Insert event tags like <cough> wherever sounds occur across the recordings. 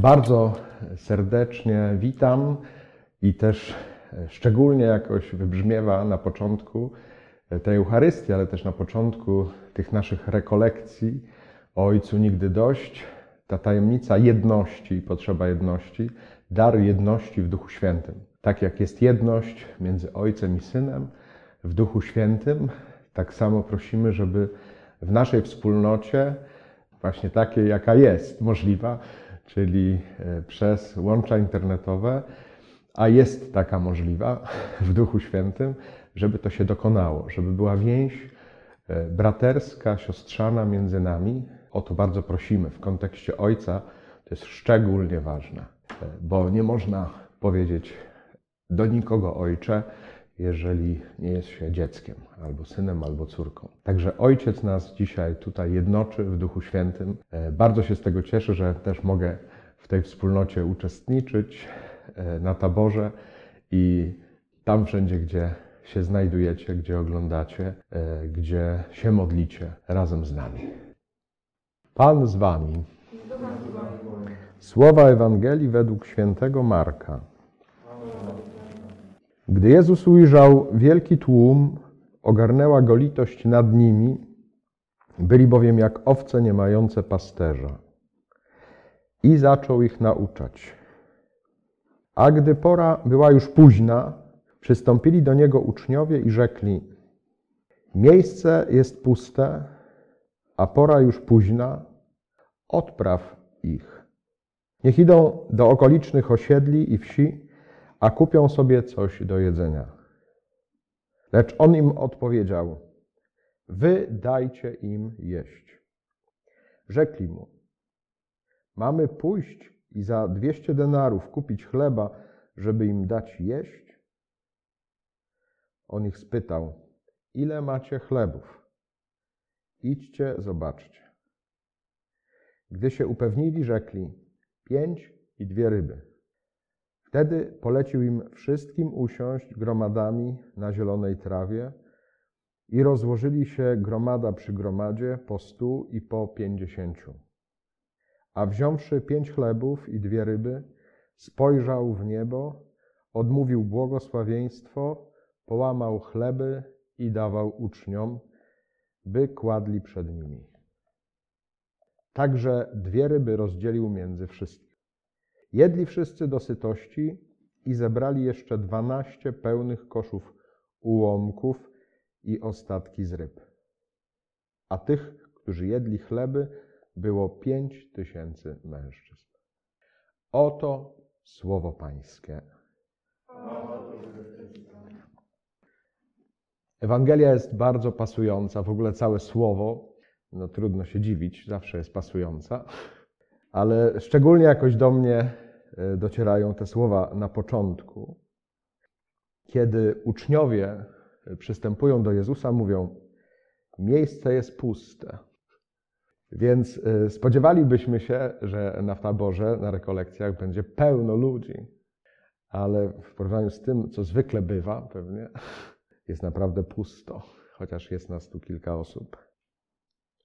Bardzo serdecznie witam i też szczególnie jakoś wybrzmiewa na początku tej Eucharystii, ale też na początku tych naszych rekolekcji o Ojcu Nigdy Dość, ta tajemnica jedności i potrzeba jedności, dar jedności w Duchu Świętym. Tak jak jest jedność między Ojcem i Synem w Duchu Świętym, tak samo prosimy, żeby w naszej wspólnocie, właśnie takiej, jaka jest możliwa, czyli e, przez łącza internetowe, a jest taka możliwa <laughs> w Duchu Świętym, żeby to się dokonało, żeby była więź e, braterska, siostrzana między nami. O to bardzo prosimy. W kontekście Ojca to jest szczególnie ważne, e, bo nie można powiedzieć do nikogo Ojcze, jeżeli nie jest się dzieckiem, albo synem, albo córką. Także Ojciec nas dzisiaj tutaj jednoczy w Duchu Świętym. E, bardzo się z tego cieszę, że też mogę w tej wspólnocie uczestniczyć na taborze i tam wszędzie, gdzie się znajdujecie, gdzie oglądacie, e, gdzie się modlicie razem z nami. Pan z Wami. Słowa Ewangelii według świętego Marka. Gdy Jezus ujrzał wielki tłum, ogarnęła go litość nad nimi, byli bowiem jak owce nie mające pasterza. I zaczął ich nauczać. A gdy pora była już późna, Przystąpili do niego uczniowie i rzekli: Miejsce jest puste, a pora już późna, odpraw ich. Niech idą do okolicznych osiedli i wsi, a kupią sobie coś do jedzenia. Lecz on im odpowiedział: Wy dajcie im jeść. Rzekli mu: Mamy pójść i za dwieście denarów kupić chleba, żeby im dać jeść? On ich spytał, ile macie chlebów? Idźcie, zobaczcie. Gdy się upewnili, rzekli, pięć i dwie ryby. Wtedy polecił im wszystkim usiąść gromadami na zielonej trawie i rozłożyli się gromada przy gromadzie po stu i po pięćdziesięciu. A wziąwszy pięć chlebów i dwie ryby, spojrzał w niebo, odmówił błogosławieństwo, połamał chleby i dawał uczniom, by kładli przed nimi. Także dwie ryby rozdzielił między wszystkich. Jedli wszyscy do sytości i zebrali jeszcze dwanaście pełnych koszów ułomków i ostatki z ryb. A tych, którzy jedli chleby, było pięć tysięcy mężczyzn. Oto słowo Pańskie. Ewangelia jest bardzo pasująca, w ogóle całe słowo, no trudno się dziwić, zawsze jest pasująca, ale szczególnie jakoś do mnie e, docierają te słowa na początku, kiedy uczniowie przystępują do Jezusa, mówią: Miejsce jest puste. Więc e, spodziewalibyśmy się, że na taborze, na rekolekcjach będzie pełno ludzi, ale w porównaniu z tym, co zwykle bywa, pewnie, <laughs> jest naprawdę pusto, chociaż jest nas tu kilka osób.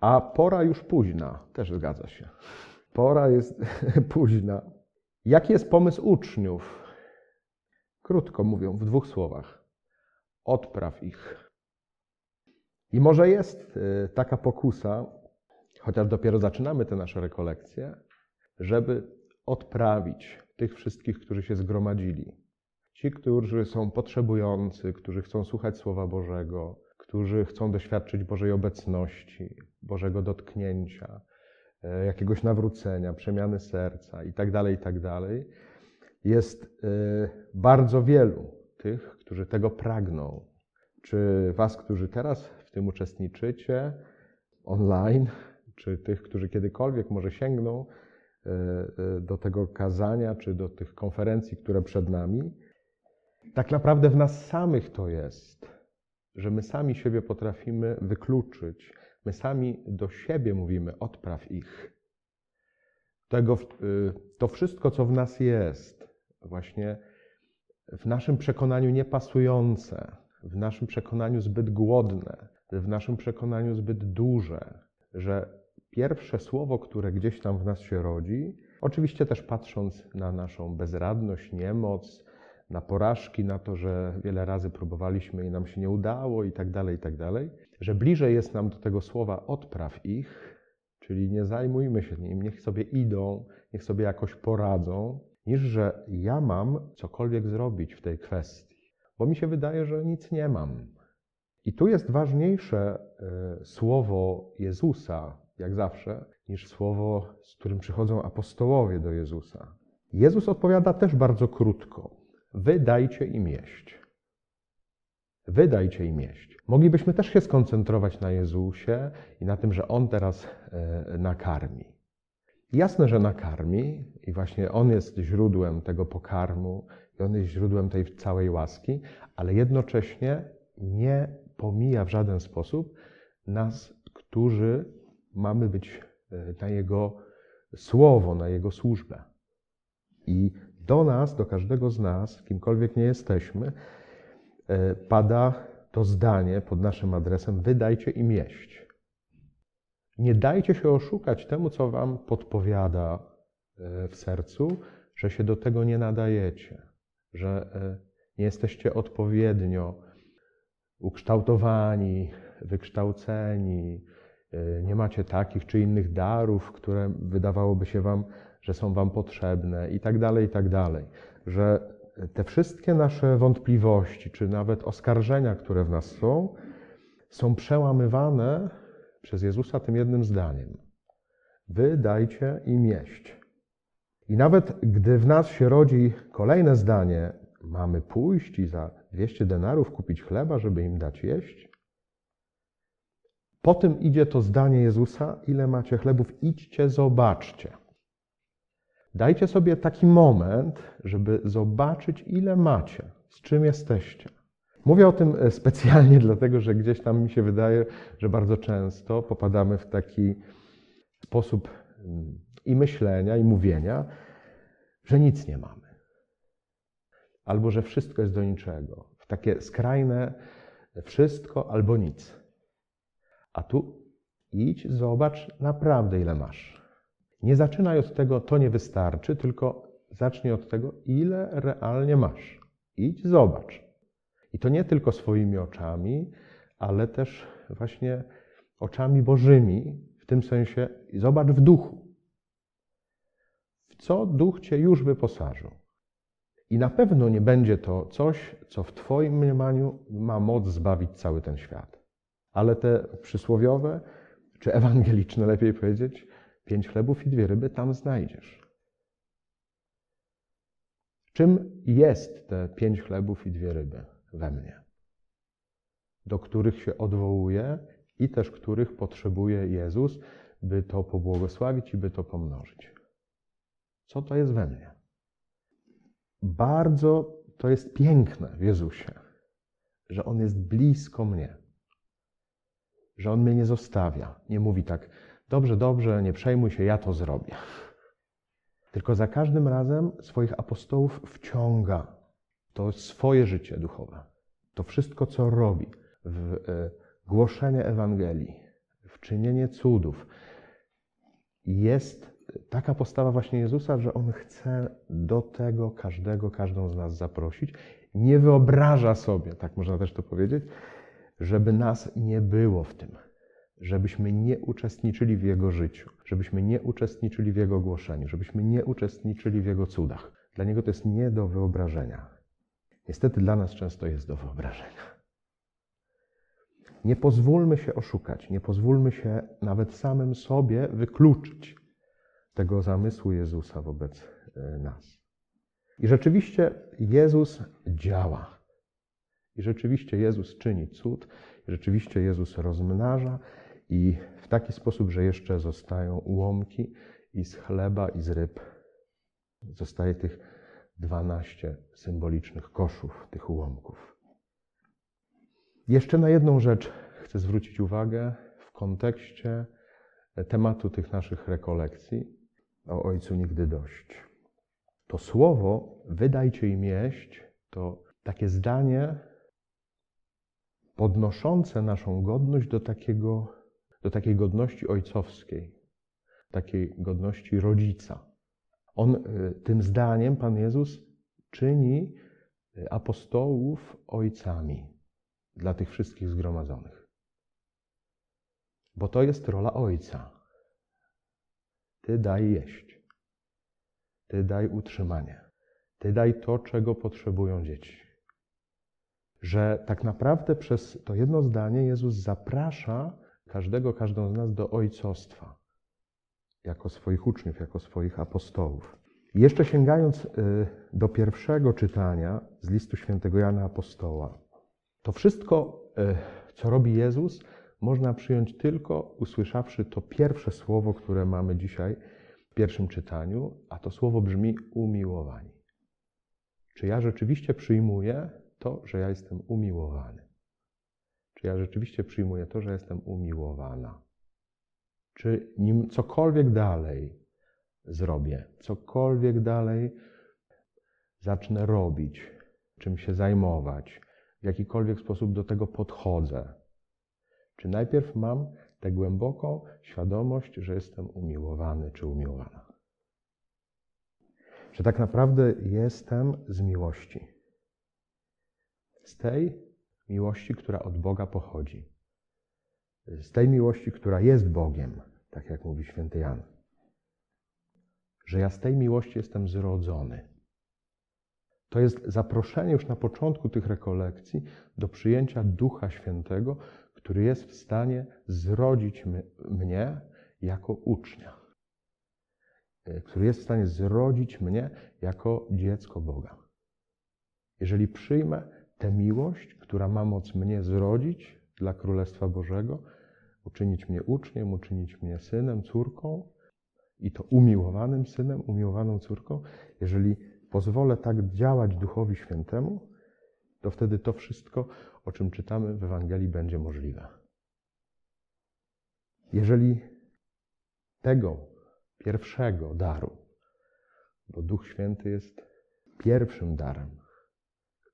A pora już późna, też zgadza się. Pora jest <laughs> późna. Jaki jest pomysł uczniów? Krótko mówią, w dwóch słowach. Odpraw ich. I może jest y, taka pokusa, chociaż dopiero zaczynamy te nasze rekolekcje, żeby odprawić tych wszystkich, którzy się zgromadzili, Ci, którzy są potrzebujący, którzy chcą słuchać Słowa Bożego, którzy chcą doświadczyć Bożej obecności, Bożego dotknięcia, jakiegoś nawrócenia, przemiany serca itd., tak itd., tak jest e, bardzo wielu tych, którzy tego pragną. Czy Was, którzy teraz w tym uczestniczycie online, czy tych, którzy kiedykolwiek może sięgną e, do tego kazania, czy do tych konferencji, które przed nami, tak naprawdę w nas samych to jest, że my sami siebie potrafimy wykluczyć. My sami do siebie mówimy: odpraw ich. Tego, y, to wszystko, co w nas jest, właśnie w naszym przekonaniu niepasujące, w naszym przekonaniu zbyt głodne, w naszym przekonaniu zbyt duże, że pierwsze słowo, które gdzieś tam w nas się rodzi, Oczywiście też patrząc na naszą bezradność, niemoc, na porażki, na to, że wiele razy próbowaliśmy i nam się nie udało i tak dalej, i tak dalej, że bliżej jest nam do tego słowa odpraw ich, czyli nie zajmujmy się nim, niech sobie idą, niech sobie jakoś poradzą, niż że ja mam cokolwiek zrobić w tej kwestii, bo mi się wydaje, że nic nie mam. I tu jest ważniejsze e, słowo Jezusa, jak zawsze, niż słowo, z którym przychodzą apostołowie do Jezusa. Jezus odpowiada też bardzo krótko. Wy dajcie im jeść. Wy dajcie im jeść. Moglibyśmy też się skoncentrować na Jezusie i na tym, że On teraz e, nakarmi. Jasne, że nakarmi i właśnie On jest źródłem tego pokarmu i On jest źródłem tej całej łaski, ale jednocześnie nie pomija w żaden sposób nas, którzy mamy być e, na Jego słowo, na Jego służbę. I do nas, do każdego z nas, kimkolwiek nie jesteśmy, pada to zdanie pod naszym adresem: wydajcie im jeść. Nie dajcie się oszukać temu, co wam podpowiada e, w sercu, że się do tego nie nadajecie, że nie jesteście odpowiednio ukształtowani, wykształceni, nie macie takich czy innych darów, które wydawałoby się wam, że są wam potrzebne i tak dalej, i tak dalej. Że te wszystkie nasze wątpliwości, czy nawet oskarżenia, które w nas są, są przełamywane przez Jezusa tym jednym zdaniem. Wy dajcie im jeść. I nawet gdy w nas się rodzi kolejne zdanie, mamy pójść i za 200 denarów kupić chleba, żeby im dać jeść? Potem idzie to zdanie Jezusa: Ile macie chlebów? Idźcie, zobaczcie. Dajcie sobie taki moment, żeby zobaczyć, ile macie, z czym jesteście. Mówię o tym e, specjalnie <laughs> dlatego, że gdzieś tam mi się wydaje, że bardzo często popadamy w taki sposób mm, i myślenia, i mówienia, że nic nie mamy albo że wszystko jest do niczego. W takie skrajne wszystko albo nic. A tu idź, zobacz naprawdę, ile masz. Nie zaczynaj od tego, to nie wystarczy, tylko zacznij od tego, ile realnie masz. Idź, zobacz. I to nie tylko swoimi oczami, ale też właśnie oczami Bożymi, w tym sensie zobacz w duchu. W co duch cię już wyposażył? I na pewno nie będzie to coś, co w Twoim mniemaniu ma moc zbawić cały ten świat. Ale te przysłowiowe, czy ewangeliczne lepiej powiedzieć, pięć chlebów i dwie ryby tam znajdziesz. Czym jest te pięć chlebów i dwie ryby we mnie? Do których się odwołuje i też których potrzebuje Jezus, by to pobłogosławić i by to pomnożyć. Co to jest we mnie? bardzo to jest piękne w Jezusie, że On jest blisko mnie, że On mnie nie zostawia. Nie mówi tak, dobrze, dobrze, nie przejmuj się, ja to zrobię. Tylko za każdym razem swoich apostołów wciąga to swoje życie duchowe. To wszystko, co robi w e, głoszenie Ewangelii, w czynienie cudów, jest taka postawa właśnie Jezusa, że On chce do tego każdego, każdą z nas zaprosić. Nie wyobraża sobie, tak można też to powiedzieć, żeby nas nie było w tym, żebyśmy nie uczestniczyli w Jego życiu, żebyśmy nie uczestniczyli w Jego głoszeniu, żebyśmy nie uczestniczyli w Jego cudach. Dla Niego to jest nie do wyobrażenia. Niestety dla nas często jest do wyobrażenia. Nie pozwólmy się oszukać, nie pozwólmy się nawet samym sobie wykluczyć tego zamysłu Jezusa wobec e, nas. I rzeczywiście Jezus działa. I rzeczywiście Jezus czyni cud, i rzeczywiście Jezus rozmnaża i w taki sposób, że jeszcze zostają ułomki i z chleba, i z ryb. Zostaje tych dwanaście symbolicznych koszów, tych ułomków. Jeszcze na jedną rzecz chcę zwrócić uwagę w kontekście tematu tych naszych rekolekcji o Ojcu nigdy dość. To słowo, wydajcie im jeść, to takie zdanie podnoszące naszą godność do, takiego, do takiej godności ojcowskiej, takiej godności rodzica. On y, tym zdaniem, Pan Jezus, czyni y, apostołów ojcami dla tych wszystkich zgromadzonych. Bo to jest rola ojca. Ty daj jeść. Ty daj utrzymanie. Ty daj to, czego potrzebują dzieci. Że tak naprawdę przez to jedno zdanie Jezus zaprasza każdego, każdą z nas do ojcostwa, jako swoich uczniów, jako swoich apostołów. Jeszcze sięgając y, do pierwszego czytania z listu świętego Jana Apostoła, to wszystko, y, co robi Jezus, można przyjąć tylko usłyszawszy to pierwsze słowo, które mamy dzisiaj w pierwszym czytaniu, a to słowo brzmi umiłowani. Czy ja rzeczywiście przyjmuję to, że ja jestem umiłowany? Czy ja rzeczywiście przyjmuję to, że jestem umiłowana? Czy nim cokolwiek dalej zrobię, cokolwiek dalej zacznę robić, czym się zajmować, w jakikolwiek sposób do tego podchodzę, czy najpierw mam tę głęboką świadomość, że jestem umiłowany czy umiłowana? Że tak naprawdę jestem z miłości. Z tej miłości, która od Boga pochodzi. Z tej miłości, która jest Bogiem, tak jak mówi święty Jan. Że ja z tej miłości jestem zrodzony. To jest zaproszenie już na początku tych rekolekcji do przyjęcia Ducha Świętego, który jest w stanie zrodzić mnie jako ucznia, który jest w stanie zrodzić mnie jako dziecko Boga. Jeżeli przyjmę tę miłość, która ma moc mnie zrodzić dla Królestwa Bożego, uczynić mnie uczniem, uczynić mnie synem, córką, i to umiłowanym synem, umiłowaną córką, jeżeli pozwolę tak działać Duchowi Świętemu, to wtedy to wszystko, o czym czytamy w Ewangelii, będzie możliwe. Jeżeli tego pierwszego daru, bo Duch Święty jest pierwszym darem,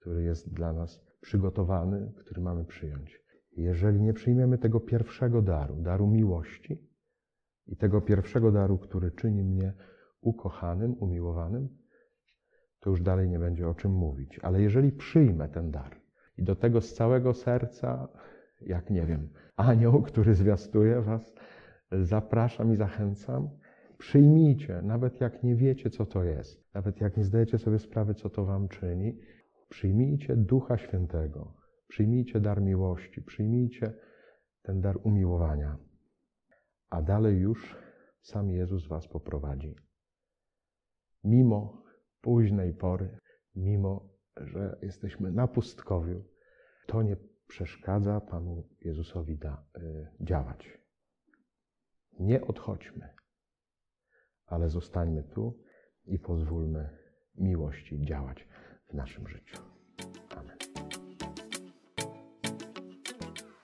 który jest dla nas przygotowany, który mamy przyjąć. Jeżeli nie przyjmiemy tego pierwszego daru, daru miłości i tego pierwszego daru, który czyni mnie ukochanym, umiłowanym, to już dalej nie będzie o czym mówić. Ale jeżeli przyjmę ten dar i do tego z całego serca, jak nie wiem, anioł, który zwiastuje Was, zapraszam i zachęcam, przyjmijcie, nawet jak nie wiecie, co to jest, nawet jak nie zdajecie sobie sprawy, co to Wam czyni, przyjmijcie Ducha Świętego, przyjmijcie dar miłości, przyjmijcie ten dar umiłowania, a dalej już sam Jezus Was poprowadzi. Mimo późnej pory, mimo że jesteśmy na pustkowiu, to nie przeszkadza Panu Jezusowi da, y, działać. Nie odchodźmy, ale zostańmy tu i pozwólmy miłości działać w naszym życiu.